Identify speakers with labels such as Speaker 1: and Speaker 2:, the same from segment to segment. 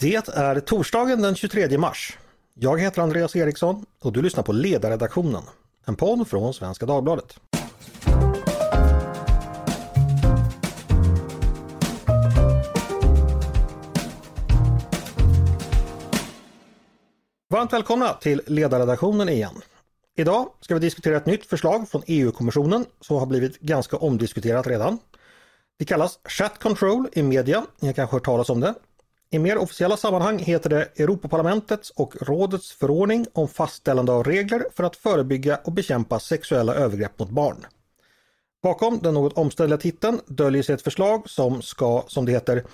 Speaker 1: Det är torsdagen den 23 mars. Jag heter Andreas Eriksson och du lyssnar på Ledarredaktionen, en podd från Svenska Dagbladet. Varmt välkomna till Ledarredaktionen igen. Idag ska vi diskutera ett nytt förslag från EU-kommissionen som har blivit ganska omdiskuterat redan. Det kallas Chat Control i media, ni har kanske hört talas om det. I mer officiella sammanhang heter det Europaparlamentets och rådets förordning om fastställande av regler för att förebygga och bekämpa sexuella övergrepp mot barn. Bakom den något omständliga titeln döljer sig ett förslag som ska, som det heter,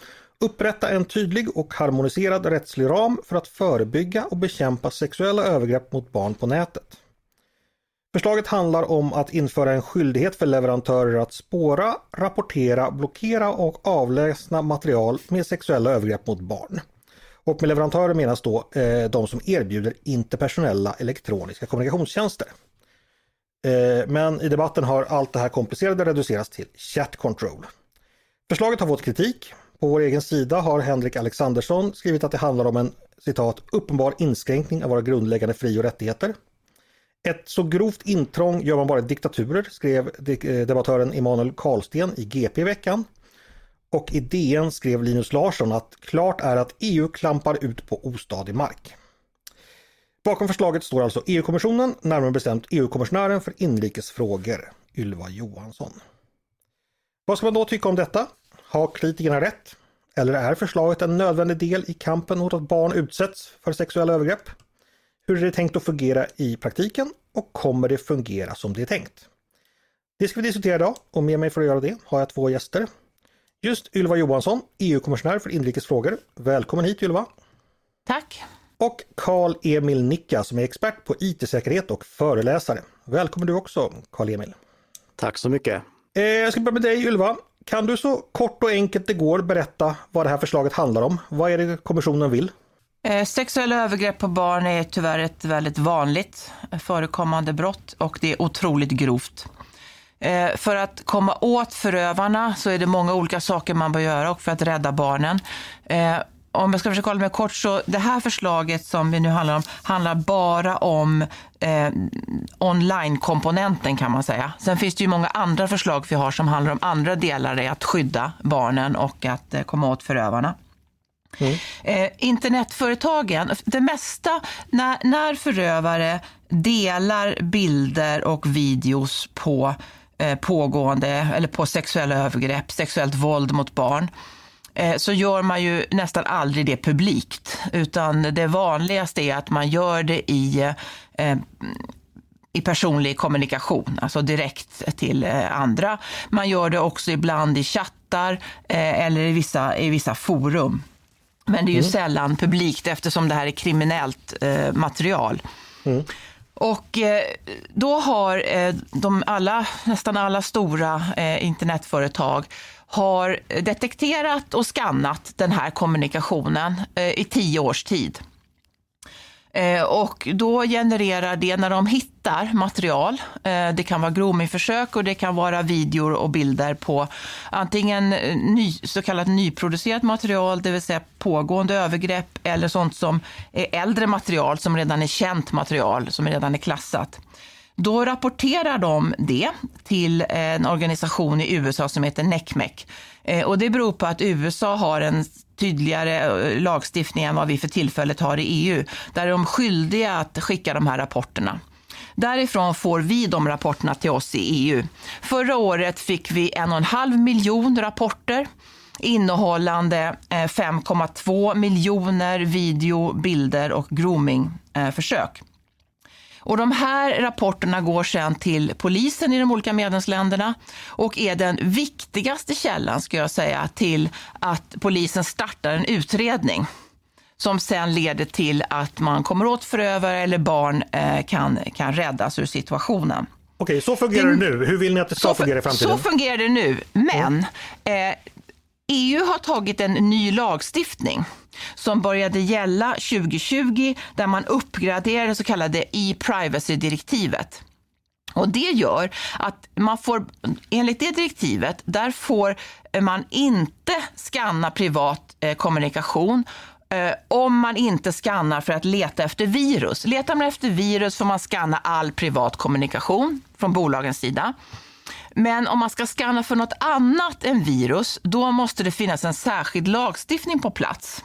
Speaker 1: upprätta en tydlig och harmoniserad rättslig ram för att förebygga och bekämpa sexuella övergrepp mot barn på nätet. Förslaget handlar om att införa en skyldighet för leverantörer att spåra, rapportera, blockera och avlägsna material med sexuella övergrepp mot barn. Och med leverantörer menas då eh, de som erbjuder interpersonella elektroniska kommunikationstjänster. Eh, men i debatten har allt det här komplicerade reducerats till chat control. Förslaget har fått kritik. På vår egen sida har Henrik Alexandersson skrivit att det handlar om en citat uppenbar inskränkning av våra grundläggande fri och rättigheter. Ett så grovt intrång gör man bara i diktaturer, skrev eh, debattören Emanuel Karlsten i GP i veckan. Och i DN skrev Linus Larsson att klart är att EU klampar ut på ostadig mark. Bakom förslaget står alltså EU-kommissionen, närmare bestämt EU-kommissionären för inrikesfrågor, Ylva Johansson. Vad ska man då tycka om detta? Har kritikerna rätt? Eller är förslaget en nödvändig del i kampen mot att barn utsätts för sexuella övergrepp? Hur är det tänkt att fungera i praktiken och kommer det fungera som det är tänkt? Det ska vi diskutera idag och med mig för att göra det har jag två gäster. Just Ylva Johansson, EU-kommissionär för inrikesfrågor. Välkommen hit Ylva!
Speaker 2: Tack!
Speaker 1: Och Karl Emil Nicka som är expert på IT-säkerhet och föreläsare. Välkommen du också Karl Emil!
Speaker 3: Tack så mycket!
Speaker 1: Eh, jag ska börja med dig Ylva. Kan du så kort och enkelt det går berätta vad det här förslaget handlar om? Vad är det kommissionen vill?
Speaker 2: Eh, sexuella övergrepp på barn är tyvärr ett väldigt vanligt eh, förekommande brott och det är otroligt grovt. Eh, för att komma åt förövarna så är det många olika saker man bör göra och för att rädda barnen. Om jag ska försöka hålla mig kort så det här förslaget som vi nu handlar om handlar bara om eh, online-komponenten kan man säga. Sen finns det ju många andra förslag vi har som handlar om andra delar i att skydda barnen och att eh, komma åt förövarna. Mm. Eh, internetföretagen, det mesta, när, när förövare delar bilder och videos på eh, pågående eller på sexuella övergrepp, sexuellt våld mot barn, eh, så gör man ju nästan aldrig det publikt, utan det vanligaste är att man gör det i eh, i personlig kommunikation, alltså direkt till eh, andra. Man gör det också ibland i chattar eh, eller i vissa, i vissa forum. Men det är ju mm. sällan publikt eftersom det här är kriminellt eh, material. Mm. Och eh, då har eh, de alla, nästan alla stora eh, internetföretag har detekterat och skannat den här kommunikationen eh, i tio års tid. Eh, och då genererar det, när de hittar material, eh, det kan vara groomingförsök och det kan vara videor och bilder på antingen eh, ny, så kallat nyproducerat material, det vill säga pågående övergrepp, eller sånt som är äldre material som redan är känt material, som redan är klassat. Då rapporterar de det till en organisation i USA som heter NECMEC. Och det beror på att USA har en tydligare eh, lagstiftning än vad vi för tillfället har i EU. Där är de skyldiga att skicka de här rapporterna. Därifrån får vi de rapporterna till oss i EU. Förra året fick vi en och en halv miljon rapporter innehållande eh, 5,2 miljoner video, bilder och groomingförsök. Och de här rapporterna går sedan till polisen i de olika medlemsländerna och är den viktigaste källan, ska jag säga, till att polisen startar en utredning som sen leder till att man kommer åt förövare eller barn eh, kan, kan räddas ur situationen.
Speaker 1: Okej, så fungerar det nu. Hur vill ni att det ska fungera i framtiden?
Speaker 2: Så fungerar det nu, men eh, EU har tagit en ny lagstiftning som började gälla 2020 där man uppgraderade det så kallade e-privacy-direktivet. Och det gör att man får, enligt det direktivet, där får man inte skanna privat eh, kommunikation eh, om man inte skannar för att leta efter virus. Letar man efter virus får man skanna all privat kommunikation från bolagens sida. Men om man ska skanna för något annat än virus, då måste det finnas en särskild lagstiftning på plats.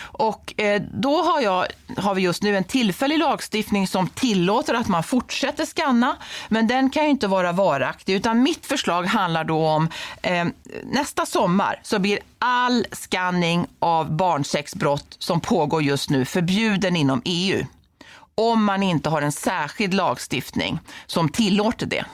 Speaker 2: Och eh, då har, jag, har vi just nu en tillfällig lagstiftning som tillåter att man fortsätter skanna, men den kan ju inte vara varaktig, utan mitt förslag handlar då om eh, nästa sommar så blir all skanning av barnsexbrott som pågår just nu förbjuden inom EU. Om man inte har en särskild lagstiftning som tillåter det.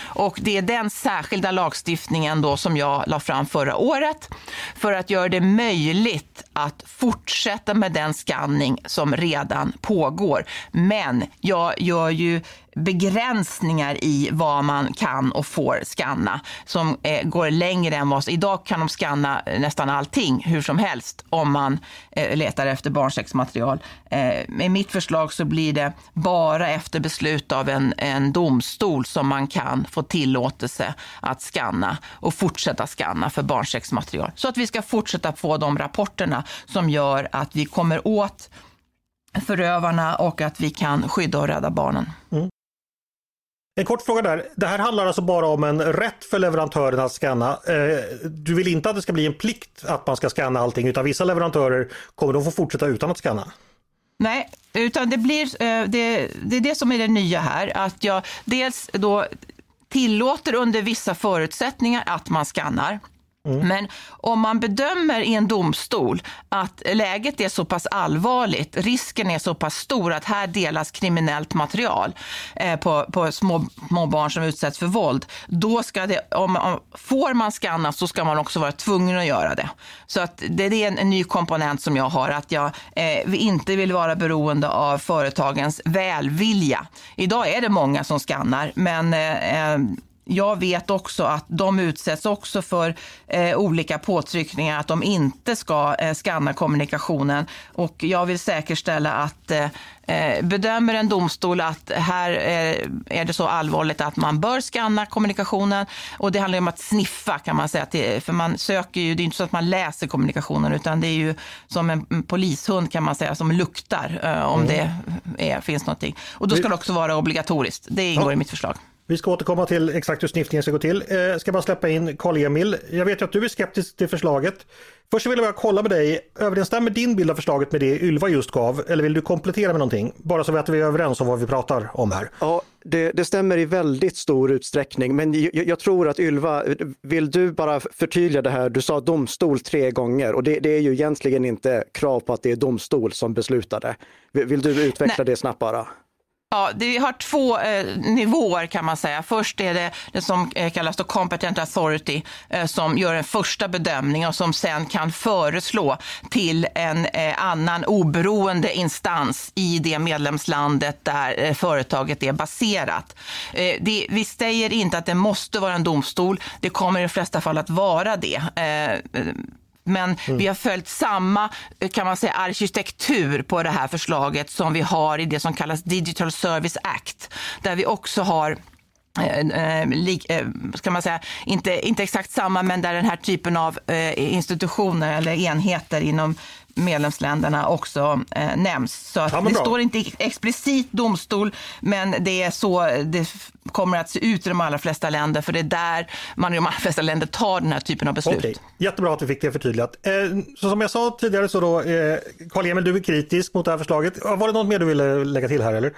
Speaker 2: Och det är den särskilda lagstiftningen då som jag la fram förra året för att göra det möjligt att fortsätta med den skanning som redan pågår. Men jag gör ju begränsningar i vad man kan och får skanna som eh, går längre än vad... Idag kan de skanna eh, nästan allting hur som helst om man eh, letar efter barnsexmaterial. Eh, med mitt förslag så blir det bara efter beslut av en, en domstol som man kan få tillåtelse att skanna och fortsätta skanna för barnsexmaterial. Så att vi ska fortsätta få de rapporterna som gör att vi kommer åt förövarna och att vi kan skydda och rädda barnen. Mm.
Speaker 1: En kort fråga där. Det här handlar alltså bara om en rätt för leverantören att scanna. Eh, du vill inte att det ska bli en plikt att man ska scanna allting utan vissa leverantörer kommer att få fortsätta utan att scanna?
Speaker 2: Nej, utan det blir eh, det, det är det som är det nya här. Att jag dels då tillåter under vissa förutsättningar att man skannar. Mm. Men om man bedömer i en domstol att läget är så pass allvarligt, risken är så pass stor att här delas kriminellt material eh, på, på små, små barn som utsätts för våld, då ska det, om, om, får man skanna så ska man också vara tvungen att göra det. Så att det, det är en, en, ny komponent som jag har, att jag eh, inte vill vara beroende av företagens välvilja. Idag är det många som skannar, men eh, eh jag vet också att de utsätts också för eh, olika påtryckningar att de inte ska eh, skanna kommunikationen. Och jag vill säkerställa att eh, eh bedömer en domstol att här eh, är det så allvarligt att man bör skanna kommunikationen. Och det handlar om att sniffa kan man säga. Till, för man söker ju, det är inte så att man läser kommunikationen utan det är ju som en polishund kan man säga som luktar eh, om mm. det är, finns någonting. Och då ska det också vara obligatoriskt. Det ingår ja. i mitt förslag.
Speaker 1: Vi ska återkomma till exakt hur sniffningen ska gå till. Eh, ska bara släppa in Karl-Emil. Jag vet ju att du är skeptisk till förslaget. Först vill jag bara kolla med dig, överensstämmer din bild av förslaget med det Ylva just gav? Eller vill du komplettera med någonting? Bara så att vi är överens om vad vi pratar om här.
Speaker 3: Ja, det, det stämmer i väldigt stor utsträckning. Men jag, jag, tror att Ylva, vill du bara förtydliga det här? Du sa domstol tre gånger och det, det är ju egentligen inte krav på att det är domstol som beslutade. Vill, vill du utveckla Nej. det snabbt bara?
Speaker 2: Ja, det har två eh, nivåer kan man säga. Först är det det som eh, kallas då competent authority eh, som gör en första bedömning och som sen kan föreslå till en eh, annan oberoende instans i det medlemslandet där eh, företaget är baserat. Eh, det, vi säger inte att det måste vara en domstol. Det kommer i de flesta fall att vara det eh, men mm. vi har följt samma kan man säga, arkitektur på det här förslaget som vi har i det som kallas Digital Service Act, där vi också har Eh, eh, eh, ska man säga, inte, inte exakt samma, men där den här typen av eh, institutioner eller enheter inom medlemsländerna också eh, nämns. Så att ja, det står inte explicit domstol, men det är så det kommer att se ut i de allra flesta länder, för det är där man i de allra flesta länder tar den här typen av beslut. Okay.
Speaker 1: Jättebra att vi fick det förtydligat. Eh, så som jag sa tidigare så då, eh, Karl-Emil, du är kritisk mot det här förslaget. Var det något mer du ville lägga till här eller?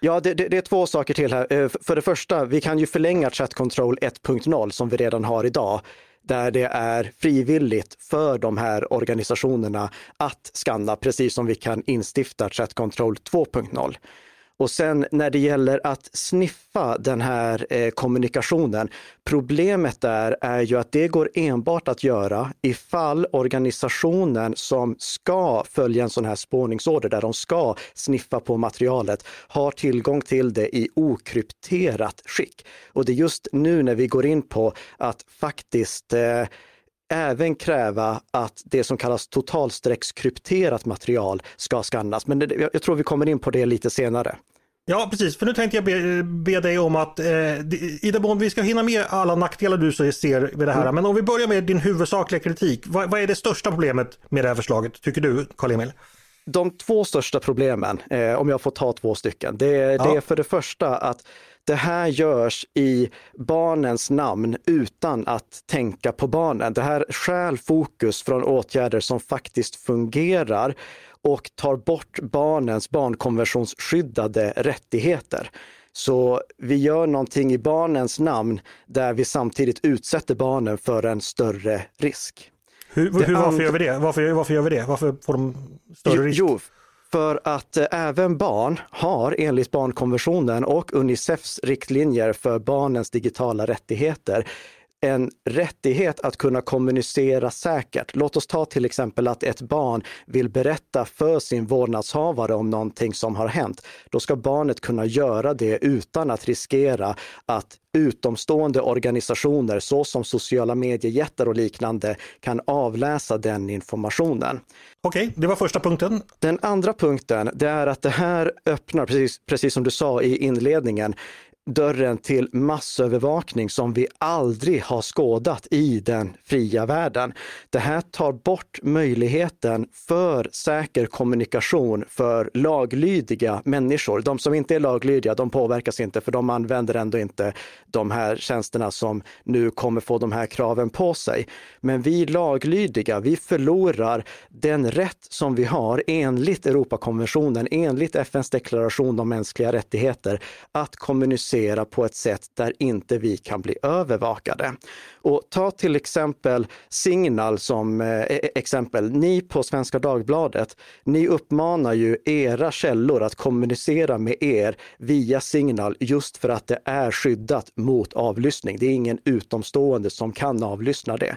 Speaker 3: Ja, det, det, det, är två saker till här. Eh, för det första, vi kan ju förlänga Chat Control 1.0 som vi redan har idag där det är frivilligt för de här organisationerna att skanna, precis som vi kan instifta Chat Control 2.0. Och sen när det gäller att sniffa den här eh, kommunikationen, problemet där är ju att det går enbart att göra ifall organisationen som ska följa en sån här spårningsorder, där de ska sniffa på materialet, har tillgång till det i okrypterat skick. Och det är just nu när vi går in på att faktiskt eh, även kräva att det som kallas totalstreckskrypterat material ska skannas. Men det, jag tror vi kommer in på det lite senare.
Speaker 1: Ja, precis. För nu tänkte jag be, be dig om att eh, i den mån vi ska hinna med alla nackdelar du ser med det här. Mm. Men om vi börjar med din huvudsakliga kritik. Vad, vad, är det största problemet med det här förslaget, tycker du, Karl-Emil?
Speaker 3: De två största problemen, eh, om jag får ta två stycken, det, ja. det är för det första att det här görs i barnens namn utan att tänka på barnen. Det här stjäl fokus från åtgärder som faktiskt fungerar och tar bort barnens barnkonventionsskyddade rättigheter. Så vi gör någonting i barnens namn där vi samtidigt utsätter barnen för en större risk.
Speaker 1: Hur, hur varför gör vi det? Varför, varför gör vi det? Varför får de större risk?
Speaker 3: Jo, för att eh, även barn har enligt barnkonventionen och Unicefs riktlinjer för barnens digitala rättigheter en rättighet att kunna kommunicera säkert. Låt oss ta till exempel att ett barn vill berätta för sin vårdnadshavare om någonting som har hänt. Då ska barnet kunna göra det utan att riskera att utomstående organisationer såsom sociala mediejättar och liknande kan avläsa den informationen.
Speaker 1: Okej, det var första punkten.
Speaker 3: Den andra punkten, det är att det här öppnar, precis, precis som du sa i inledningen, dörren till massövervakning som vi aldrig har skådat i den fria världen. Det här tar bort möjligheten för säker kommunikation för laglydiga människor. De som inte är laglydiga, de påverkas inte för de använder ändå inte de här tjänsterna som nu kommer få de här kraven på sig. Men vi laglydiga, vi förlorar den rätt som vi har enligt Europakonventionen, enligt FNs deklaration om mänskliga rättigheter, att kommunicera kommunicera på ett sätt där inte vi kan bli övervakade. Och ta till exempel Signal som eh, e-, e-, exempel. Ni på Svenska Dagbladet, ni uppmanar ju era källor att kommunicera med er via Signal just för att det är skyddat mot avlyssning. Det är ingen utomstående som kan avlyssna det.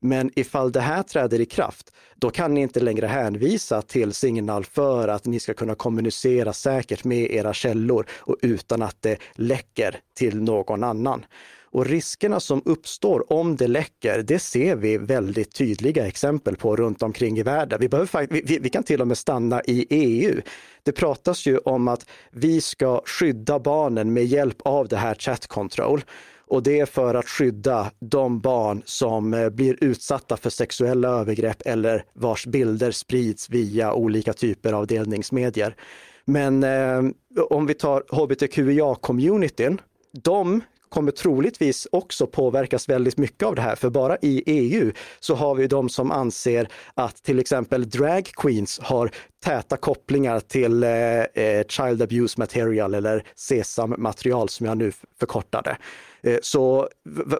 Speaker 3: Men ifall det här träder i kraft, då kan ni inte längre hänvisa till Signal för att ni ska kunna kommunicera säkert med era källor och utan att det läcker till någon annan. Och riskerna som uppstår om det läcker, det ser vi väldigt tydliga exempel på runt omkring i världen. Vi, behöver, vi, vi kan till och med stanna i EU. Det pratas ju om att vi ska skydda barnen med hjälp av det här chat control. Och det är för att skydda de barn som eh, blir utsatta för sexuella övergrepp eller vars bilder sprids via olika typer av delningsmedier. Men eh, om vi tar hbtqia-communityn, de kommer troligtvis också påverkas väldigt mycket av det här. För bara i EU så har vi de som anser att till exempel drag queens har täta kopplingar till eh, eh child abuse material eller SESAM-material som jag nu förkortade. Eh, så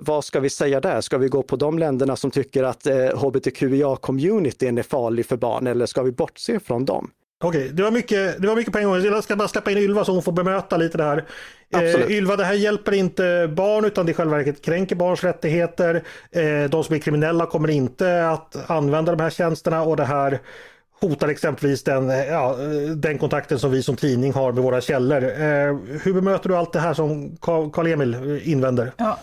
Speaker 3: vad ska vi säga där? Ska vi gå på de länderna som tycker att eh, hbtqia-communityn är farlig för barn eller ska vi bortse från dem?
Speaker 1: Okej, okay, det, var mycket, det var mycket på en gång. Jag ska bara släppa in Ylva så hon får bemöta lite det här. Eh, Ylva, det här hjälper inte barn utan det i själva verket kränker barns rättigheter. Eh, de som är kriminella kommer inte att använda de här tjänsterna och det här hotar exempelvis den, eh, ja, den kontakten som vi som tidning har med våra källor. Eh, hur bemöter du allt det här som Karl-Emil eh, invänder?
Speaker 2: Ja.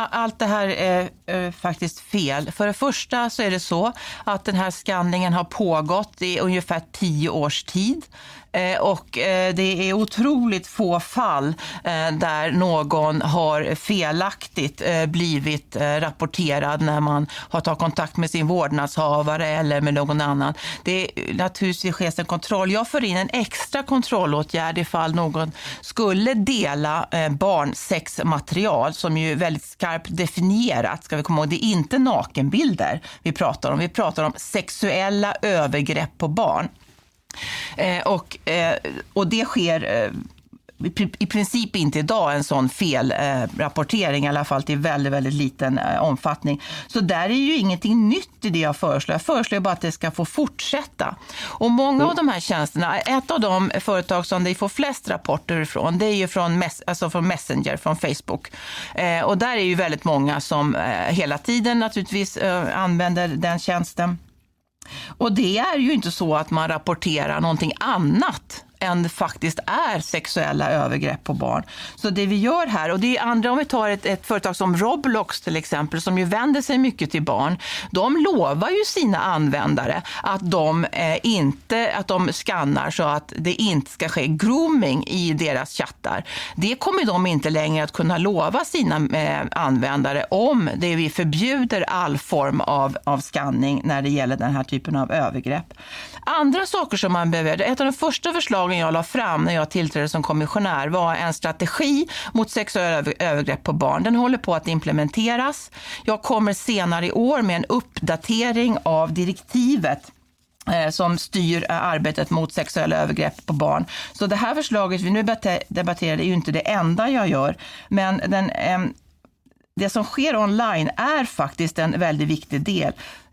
Speaker 2: Allt det här är eh, faktiskt fel. För det första så är det så att den här skanningen har pågått i ungefär tio års tid. Eh, och eh, det är otroligt få fall eh, där någon har felaktigt blivit rapporterad när man har tagit kontakt med sin vårdnadshavare eller med någon annan. Det är naturligtvis sker en kontroll. Jag för in en extra kontrollåtgärd ifall någon skulle dela barnsexmaterial som ju är väldigt skarpt definierat, ska vi komma ihåg. Det är inte nakenbilder vi pratar om. Vi pratar om sexuella övergrepp på barn. Eh, och, eh, och det sker eh, i princip inte idag en sån felrapportering, i alla fall till väldigt, väldigt liten omfattning. Så där är ju ingenting nytt i det jag föreslår. Jag föreslår bara att det ska få fortsätta. Och många av de här tjänsterna, ett av de företag som det får flest rapporter ifrån, det är ju från, alltså från Messenger, från Facebook. och där är ju väldigt många som hela tiden naturligtvis använder den tjänsten. Och det är ju inte så att man rapporterar någonting annat än det faktiskt är sexuella övergrepp på barn. Så det vi gör här, och det är andra, om vi tar ett, ett företag som Roblox till exempel, som ju vänder sig mycket till barn, de lovar ju sina användare att de eh, inte att de skannar så att det inte ska ske grooming i deras chattar. Det kommer de inte längre att kunna lova sina eh, användare om det vi förbjuder all form av, av skanning när det gäller den här typen av övergrepp. Andra saker som man behöver, ett av de första förslagen jag la fram när jag tillträdde som kommissionär var en strategi mot sexuella övergrepp på barn. Den håller på att implementeras. Jag kommer senare i år med en uppdatering av direktivet eh, som styr eh, arbetet mot sexuella övergrepp på barn. Så det här förslaget vi nu debatterar är ju inte det enda jag gör, men den, ehm, det som sker online är faktiskt en väldigt viktig del.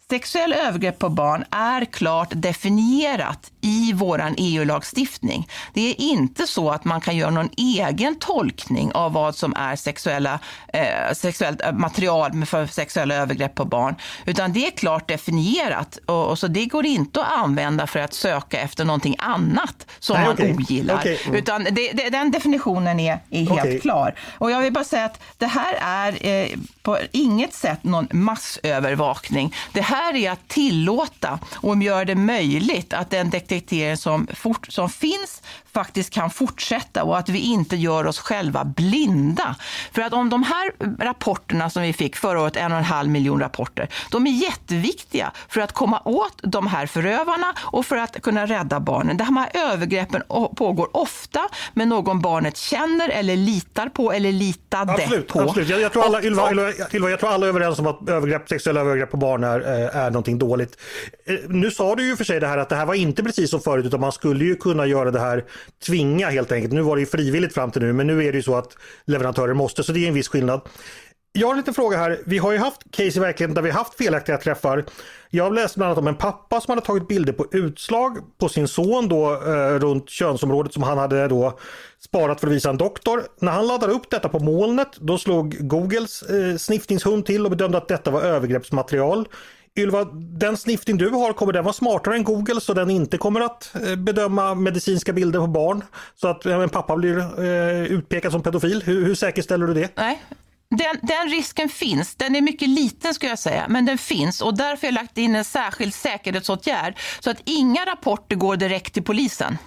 Speaker 2: Sexuella övergrepp på barn är klart definierat i vår EU-lagstiftning. Det är inte så att man kan göra någon egen tolkning av vad som är sexuella, eh, sexuellt material för sexuella övergrepp på barn, utan det är klart definierat och, och, så det går inte att använda för att söka efter någonting annat som Nej, man okay. ogillar, okay. Mm. utan det, det, den definitionen är, är helt okay. klar. Och jag vill bara säga att det här är eh, på inget sätt någon massövervakning. Det här här är att tillåta och göra det möjligt att den detektering som, fort, som finns faktiskt kan fortsätta och att vi inte gör oss själva blinda. För att om de här rapporterna som vi fick förra året, en och en halv miljon rapporter, de är jätteviktiga för att komma åt de här förövarna och för att kunna rädda barnen. De här övergreppen pågår ofta med någon barnet känner eller litar på eller litade
Speaker 1: absolut,
Speaker 2: på.
Speaker 1: Absolut. Jag, jag, tror alla, Ylva, Ylva, Ylva, jag tror alla är överens om att övergrepp, sexuella övergrepp på barn är, eh, är någonting dåligt. Eh, nu sa du ju för sig det här att det här var inte precis som förut utan man skulle ju kunna göra det här tvinga helt enkelt. Nu var det ju frivilligt fram till nu men nu är det ju så att leverantörer måste så det är en viss skillnad. Jag har en liten fråga här. Vi har ju haft case i verkligheten där vi haft felaktiga träffar. Jag läste bland annat om en pappa som hade tagit bilder på utslag på sin son då eh, runt könsområdet som han hade då sparat för att visa en doktor. När han laddade upp detta på molnet då slog Googles eh, sniffningshund till och bedömde att detta var övergreppsmaterial. Ylva, den sniffning du har, kommer den vara smartare än Google så den inte kommer att eh, bedöma medicinska bilder på barn? Så att en pappa blir eh, utpekad som pedofil. Hur, hur säkerställer du det?
Speaker 2: Nej, den, den, risken finns. Den är mycket liten skulle jag säga, men den finns och därför har jag lagt in en särskild säkerhetsåtgärd så att inga rapporter går direkt till polisen.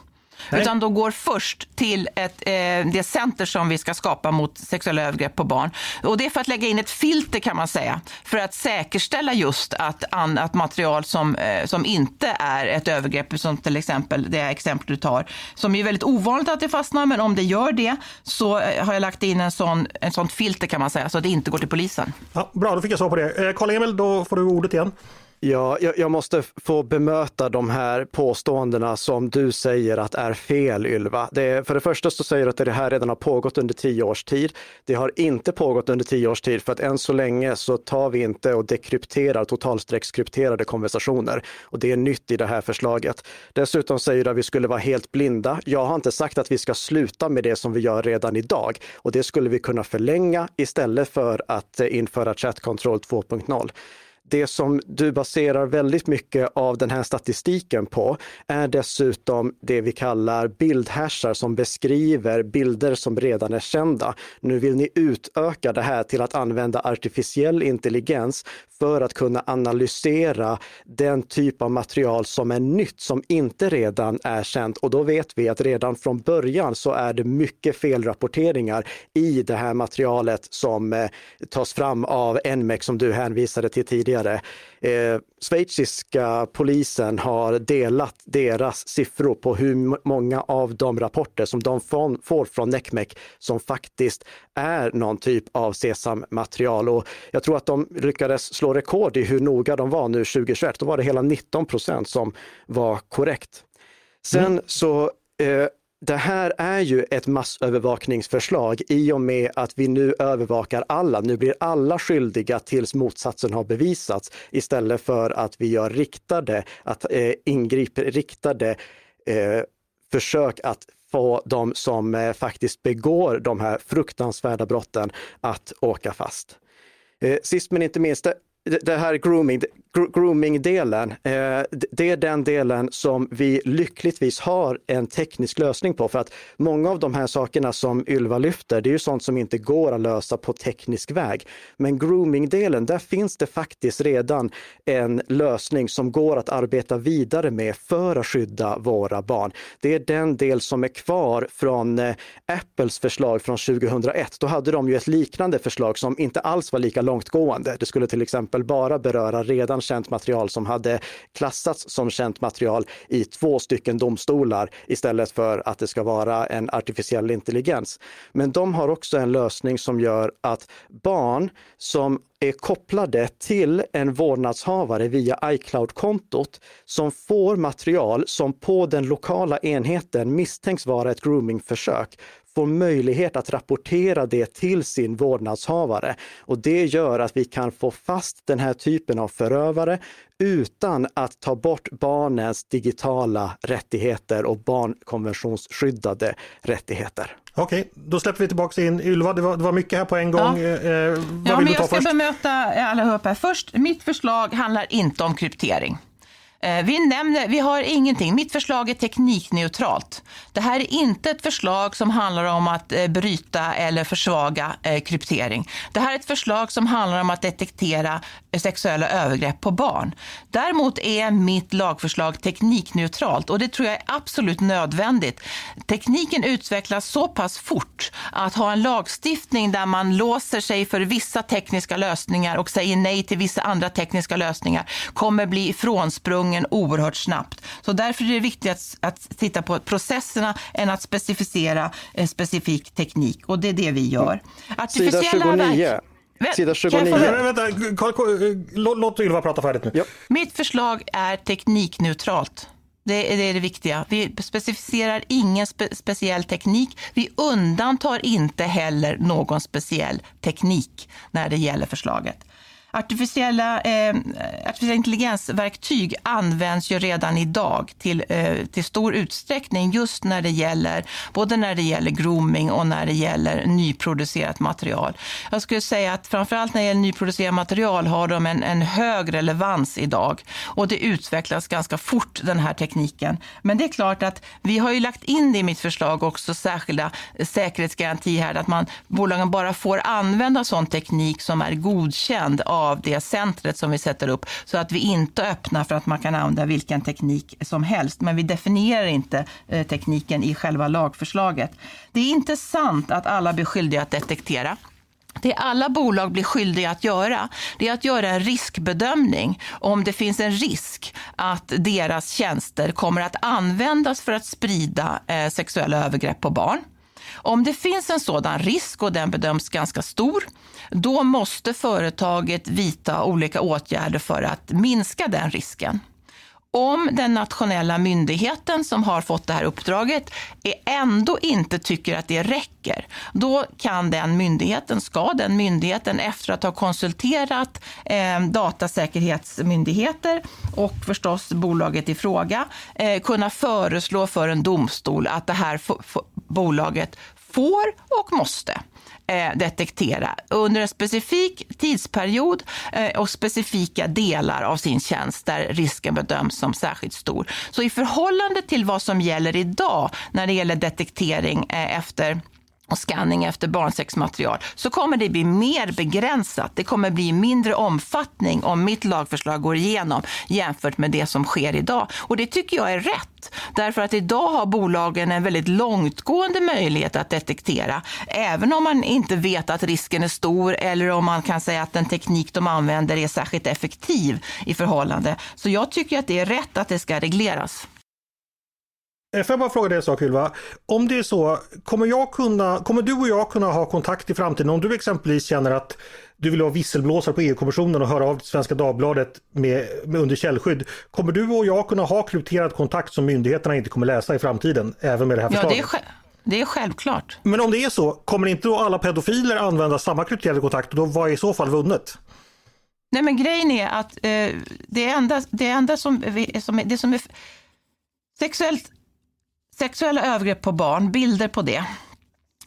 Speaker 2: Nej. Utan de går först till ett, eh, det center som vi ska skapa mot sexuella övergrepp på barn. Och det är för att lägga in ett filter kan man säga, för att säkerställa just att, an, att material som, eh, som inte är ett övergrepp, som till exempel det exempel du tar, som är väldigt ovanligt att det fastnar, men om det gör det så eh, har jag lagt in en sån, en sån filter kan man säga, så att det inte går till polisen.
Speaker 1: Ja, bra, då fick jag svar på det. Eh, Karl-Emil, då får du ordet igen.
Speaker 3: Ja, jag, jag, måste få bemöta de här påståendena som du säger att är fel, Ylva. Det för det första så säger du att det här redan har pågått under tio års tid. Det har inte pågått under tio års tid för att än så länge så tar vi inte och dekrypterar totalstreckskrypterade konversationer. Och det är nytt i det här förslaget. Dessutom säger du att vi skulle vara helt blinda. Jag har inte sagt att vi ska sluta med det som vi gör redan idag och det skulle vi kunna förlänga istället för att eh, införa Chat Control 2.0 det som du baserar väldigt mycket av den här statistiken på är dessutom det vi kallar bildhashar som beskriver bilder som redan är kända. Nu vill ni utöka det här till att använda artificiell intelligens för att kunna analysera den typ av material som är nytt, som inte redan är känt. Och då vet vi att redan från början så är det mycket felrapporteringar i det här materialet som eh, tas fram av NMEC som du hänvisade till tidigare. Eh, schweiziska polisen har delat deras siffror på hur många av de rapporter som de får från NECMEC som faktiskt är någon typ av SESAM-material. Och jag tror att de lyckades slå rekord i hur noga de var nu 2021. Då var det hela 19 procent som var korrekt. Sen mm. så eh, det här är ju ett massövervakningsförslag i och med att vi nu övervakar alla. Nu blir alla skyldiga tills motsatsen har bevisats istället för att vi gör riktade, att eh, ingriper riktade eh, försök att få de som eh, faktiskt begår de här fruktansvärda brotten att åka fast. Eh, sist men inte minst, det här grooming, grooming-delen, eh, det är den delen som vi lyckligtvis har en teknisk lösning på. För att många av de här sakerna som Ylva lyfter, det är ju sånt som inte går att lösa på teknisk väg. Men grooming-delen, där finns det faktiskt redan en lösning som går att arbeta vidare med för att skydda våra barn. Det är den del som är kvar från eh, Apples förslag från 2001. Då hade de ju ett liknande förslag som inte alls var lika långtgående. Det skulle till exempel bara beröra redan känt material som hade klassats som känt material i två stycken domstolar istället för att det ska vara en artificiell intelligens. Men de har också en lösning som gör att barn som är kopplade till en vårdnadshavare via iCloud-kontot som får material som på den lokala enheten misstänks vara ett groomingförsök får möjlighet att rapportera det till sin vårdnadshavare. Och det gör att vi kan få fast den här typen av förövare utan att ta bort barnens digitala rättigheter och barnkonventionsskyddade rättigheter.
Speaker 1: Okej, då släpper vi tillbaka in Ylva. Det var, det var mycket här på en gång. Ja. Eh,
Speaker 2: ja, men jag ska först? bemöta allihop här. Först, mitt förslag handlar inte om kryptering. Eh, vi, nämner, vi har ingenting. Mitt förslag är teknikneutralt. Det här är inte ett förslag som handlar om att eh, bryta eller försvaga eh, kryptering. Det här är ett förslag som handlar om att detektera sexuella övergrepp på barn. Däremot är mitt lagförslag teknikneutralt och det tror jag är absolut nödvändigt. Tekniken utvecklas så pass fort att ha en lagstiftning där man låser sig för vissa tekniska lösningar och säger nej till vissa andra tekniska lösningar kommer bli ifrånsprungen gången oerhört snabbt. Så därför är det viktigt att, att titta på processerna än att specificera en specifik teknik och det är det vi gör.
Speaker 3: Sida 29. Sida 29.
Speaker 1: Vänta, låt Ylva prata färdigt nu. Ja.
Speaker 2: Mitt förslag är teknikneutralt. Det är, det är det viktiga. Vi specificerar ingen spe, speciell teknik. Vi undantar inte heller någon speciell teknik när det gäller förslaget. Artificiella, eh, artificiella intelligensverktyg används ju redan idag till, eh, till stor utsträckning just när det gäller både när det gäller grooming och när det gäller nyproducerat material. Jag skulle säga att framförallt när det gäller nyproducerat material har de en, en hög relevans idag och det utvecklas ganska fort den här tekniken. Men det är klart att vi har ju lagt in det i mitt förslag också särskilda säkerhetsgarantier här att man, bolagen bara får använda sån teknik som är godkänd av det centret som vi sätter upp så att vi inte öppnar för att man kan använda vilken teknik som helst. Men vi definierar inte eh, tekniken i själva lagförslaget. Det är inte sant att alla blir skyldiga att detektera. Det alla bolag blir skyldiga att göra, det är att göra en riskbedömning om det finns en risk att deras tjänster kommer att användas för att sprida eh, sexuella övergrepp på barn. Om det finns en sådan risk och den bedöms ganska stor, då måste företaget vidta olika åtgärder för att minska den risken. Om den nationella myndigheten som har fått det här uppdraget ändå inte tycker att det räcker, då kan den myndigheten, ska den myndigheten efter att ha konsulterat eh, datasäkerhetsmyndigheter och förstås bolaget i fråga eh, kunna föreslå för en domstol att det här bolaget får och måste eh, detektera under en specifik tidsperiod eh, och specifika delar av sin tjänst där risken bedöms som särskilt stor. Så i förhållande till vad som gäller idag när det gäller detektering eh, efter och scanning efter barnsexmaterial så kommer det bli mer begränsat. Det kommer bli mindre omfattning om mitt lagförslag går igenom jämfört med det som sker idag. Och det tycker jag är rätt. Därför att idag har bolagen en väldigt långtgående möjlighet att detektera. Även om man inte vet att risken är stor eller om man kan säga att den teknik de använder är särskilt effektiv i förhållande. Så jag tycker att det är rätt att det ska regleras.
Speaker 1: Eh, får jag bara fråga dig en sak Ylva? Om det är så, kommer, jag kunna, kommer du och jag kunna ha kontakt i framtiden om du exempelvis känner att du vill ha visselblåsare på EU-kommissionen och höra av Svenska Dagbladet med, med, under källskydd. Kommer du och jag kunna ha krypterad kontakt som myndigheterna inte kommer läsa i framtiden, även med det här förslaget?
Speaker 2: Ja, det är, det är självklart.
Speaker 1: Men om det är så, kommer inte då alla pedofiler använda samma krypterade kontakt och då vad är i så fall vunnet?
Speaker 2: Nej men grejen är att eh, det enda, det enda som, som, det som är sexuellt Sexuella övergrepp på barn, bilder på det,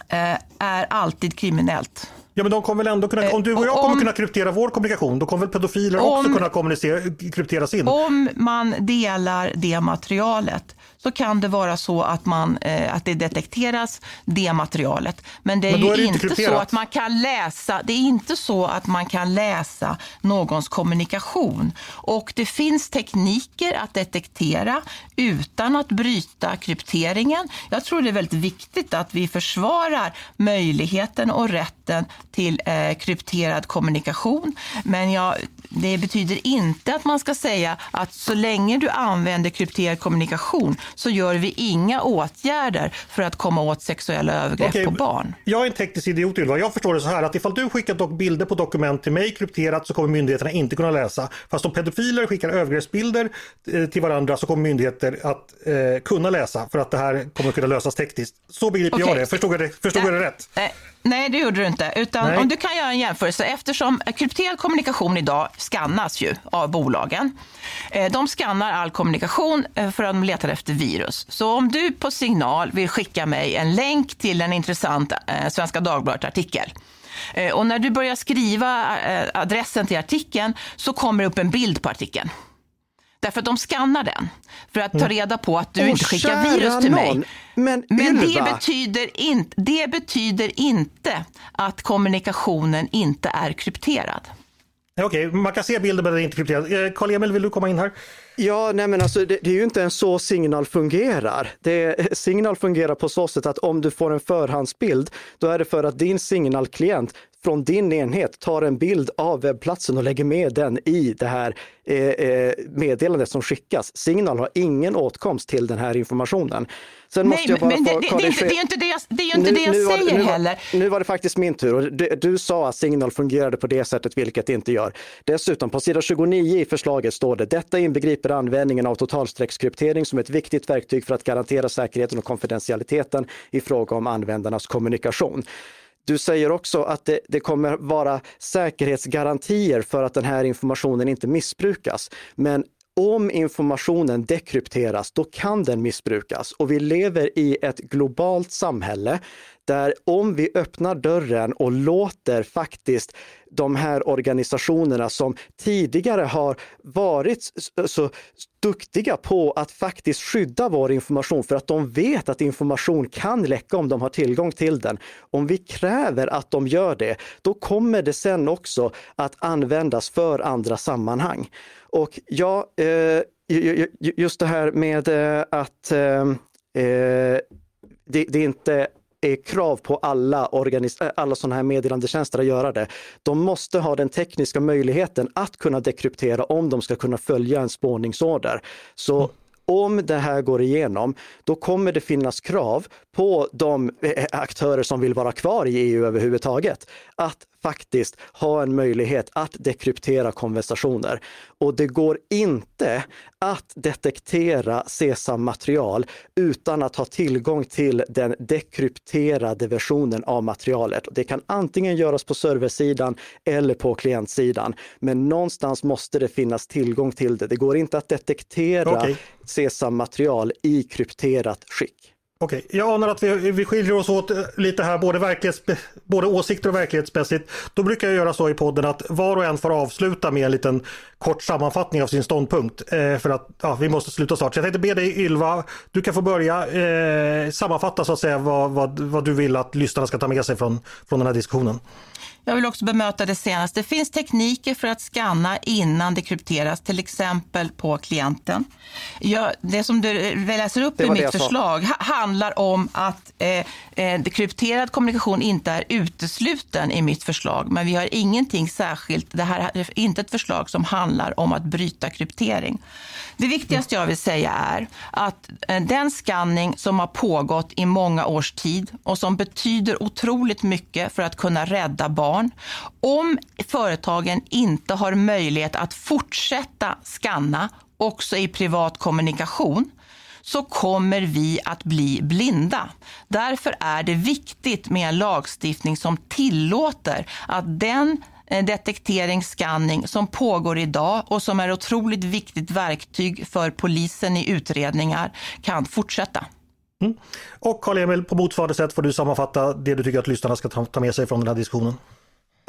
Speaker 2: eh, är alltid kriminellt.
Speaker 1: Ja men de kommer väl ändå kunna, om du och jag
Speaker 2: om,
Speaker 1: kommer kunna kryptera vår kommunikation, då kommer väl pedofiler om, också kunna kommunicera, kryptera sin?
Speaker 2: Om man delar det materialet så kan det vara så att, man, eh, att det detekteras, det materialet. Men det är, Men är det inte, inte så att man kan läsa, det är inte så att man kan läsa någons kommunikation. Och det finns tekniker att detektera utan att bryta krypteringen. Jag tror det är väldigt viktigt att vi försvarar möjligheten och rätten till eh, krypterad kommunikation. Men jag, det betyder inte att man ska säga att så länge du använder krypterad kommunikation så gör vi inga åtgärder för att komma åt sexuella övergrepp Okej, på barn.
Speaker 1: Jag är en teknisk idiot Ylva. Jag förstår det så här att ifall du skickar bilder på dokument till mig krypterat så kommer myndigheterna inte kunna läsa. Fast om pedofiler skickar övergreppsbilder eh, till varandra så kommer myndigheter att eh, kunna läsa för att det här kommer kunna lösas tekniskt. Så begriper okay. jag det. Förstod jag det, förstod jag det rätt?
Speaker 2: Nej, det gjorde du inte. Utan om du kan göra en jämförelse, eftersom krypterad kommunikation idag skannas ju av bolagen. Eh, de skannar all kommunikation eh, för att de letar efter virus. Så om du på signal vill skicka mig en länk till en intressant eh, Svenska Dagbladet-artikel och när du börjar skriva adressen till artikeln så kommer det upp en bild på artikeln. Därför att de skannar den för att ta mm. reda på att du oh, inte skickar virus till mig.
Speaker 3: Men,
Speaker 2: men det, betyder in, det betyder inte att kommunikationen inte är krypterad.
Speaker 1: Okej, okay, man kan se bilden men den är inte krypterad. Eh, Karl-Emil, vill du komma in här?
Speaker 3: Ja, nej men alltså det, det, är ju inte ens så Signal fungerar. Det, Signal fungerar på så sätt att om du får en förhandsbild, då är det för att din Signal-klient från din enhet tar en bild av webbplatsen och lägger med den i det här eh, eh meddelandet som skickas. Signal har ingen åtkomst till den här informationen.
Speaker 2: Sen Nej, måste jag bara men det, det, det, är det är inte det jag, det är ju inte nu, det jag säger
Speaker 3: det, nu
Speaker 2: heller.
Speaker 3: nu var det faktiskt min tur och du, du, sa att Signal fungerade på det sättet, vilket det inte gör. Dessutom, på sidan 29 i förslaget står det, detta inbegriper användningen av totalstreckskryptering som ett viktigt verktyg för att garantera säkerheten och konfidentialiteten i fråga om användarnas kommunikation. Du säger också att det, det, kommer vara säkerhetsgarantier för att den här informationen inte missbrukas. Men om informationen dekrypteras, då kan den missbrukas. Och vi lever i ett globalt samhälle där om vi öppnar dörren och låter faktiskt de här organisationerna som tidigare har varit så duktiga på att faktiskt skydda vår information för att de vet att information kan läcka om de har tillgång till den. Om vi kräver att de gör det, då kommer det sen också att användas för andra sammanhang. Och ja, eh, just det här med eh, att eh, det, det inte krav på alla, organis- alla sådana här meddelandetjänster att göra det. De måste ha den tekniska möjligheten att kunna dekryptera om de ska kunna följa en spårningsorder. Så mm om det här går igenom, då kommer det finnas krav på de eh, aktörer som vill vara kvar i EU överhuvudtaget att faktiskt ha en möjlighet att dekryptera konversationer. Och det går inte att detektera CESAM-material utan att ha tillgång till den dekrypterade versionen av materialet. Det kan antingen göras på serversidan eller på klientsidan. Men någonstans måste det finnas tillgång till det. Det går inte att detektera okay. CESAM-material i krypterat skick.
Speaker 1: Okej, jag anar att vi, vi skiljer oss åt eh, lite här, både, verklighets, både åsikter och verklighetsmässigt. Då brukar jag göra så i podden att var och en får avsluta med en liten kort sammanfattning av sin ståndpunkt. Eh, för att ja, vi måste sluta snart. Så jag tänkte be dig Ylva, du kan få börja eh, sammanfatta så att säga vad, vad, vad du vill att lyssnarna ska ta med sig från, från den här diskussionen.
Speaker 2: Jag vill också bemöta det senaste. Det finns tekniker för att skanna innan det krypteras, till exempel på klienten. Jag, det som du läser upp i mitt förslag handlar om att eh, eh, krypterad kommunikation inte är utesluten i mitt förslag. Men vi har ingenting särskilt, det här är inte ett förslag som handlar om att bryta kryptering. Det viktigaste jag vill säga är att eh, den skanning som har pågått i många års tid och som betyder otroligt mycket för att kunna rädda barn. Om företagen inte har möjlighet att fortsätta skanna också i privat kommunikation så kommer vi att bli blinda. Därför är det viktigt med en lagstiftning som tillåter att den Eh, detektering, scanning som pågår idag och som är otroligt viktigt verktyg för polisen i utredningar kan fortsätta.
Speaker 1: Mm. Och Karl-Emil, på motsvarande sätt får du sammanfatta det du tycker att lyssnarna ska ta med sig från den här diskussionen.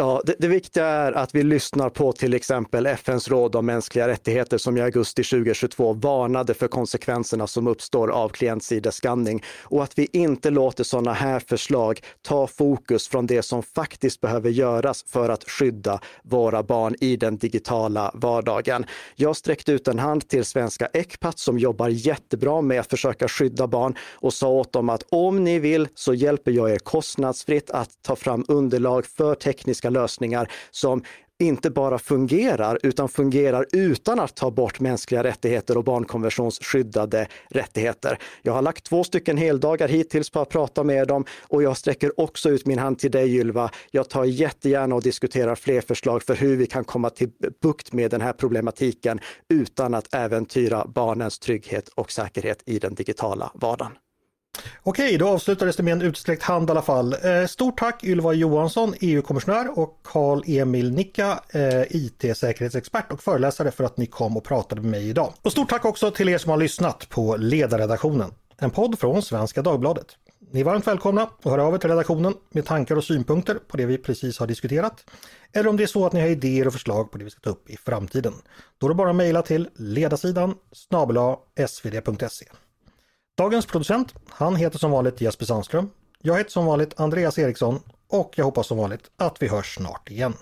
Speaker 3: Ja, det, det, viktiga är att vi lyssnar på till exempel FNs råd om mänskliga rättigheter som i augusti 2022 varnade för konsekvenserna som uppstår av klientsideskanning och att vi inte låter sådana här förslag ta fokus från det som faktiskt behöver göras för att skydda våra barn i den digitala vardagen. Jag sträckte ut en hand till svenska Ecpat som jobbar jättebra med att försöka skydda barn och sa åt dem att om ni vill så hjälper jag er kostnadsfritt att ta fram underlag för tekniska lösningar som inte bara fungerar, utan fungerar utan att ta bort mänskliga rättigheter och barnkonventionsskyddade rättigheter. Jag har lagt två stycken heldagar hittills på att prata med dem och jag sträcker också ut min hand till dig Ylva. Jag tar jättegärna och diskuterar fler förslag för hur vi kan komma till bukt med den här problematiken utan att äventyra barnens trygghet och säkerhet i den digitala vardagen.
Speaker 1: Okej, då avslutades det med en utsträckt hand i alla fall. Eh, stort tack Ylva Johansson, EU-kommissionär och Karl-Emil Nicka, eh, IT-säkerhetsexpert och föreläsare för att ni kom och pratade med mig idag. Och stort tack också till er som har lyssnat på Ledarredaktionen, en podd från Svenska Dagbladet. Ni är varmt välkomna att höra av er till redaktionen med tankar och synpunkter på det vi precis har diskuterat. Eller om det är så att ni har idéer och förslag på det vi ska ta upp i framtiden. Då är det bara att mejla till ledarsidan snabel svd.se. Dagens producent, han heter som vanligt Jesper Sandström. Jag heter som vanligt Andreas Eriksson och jag hoppas som vanligt att vi hörs snart igen.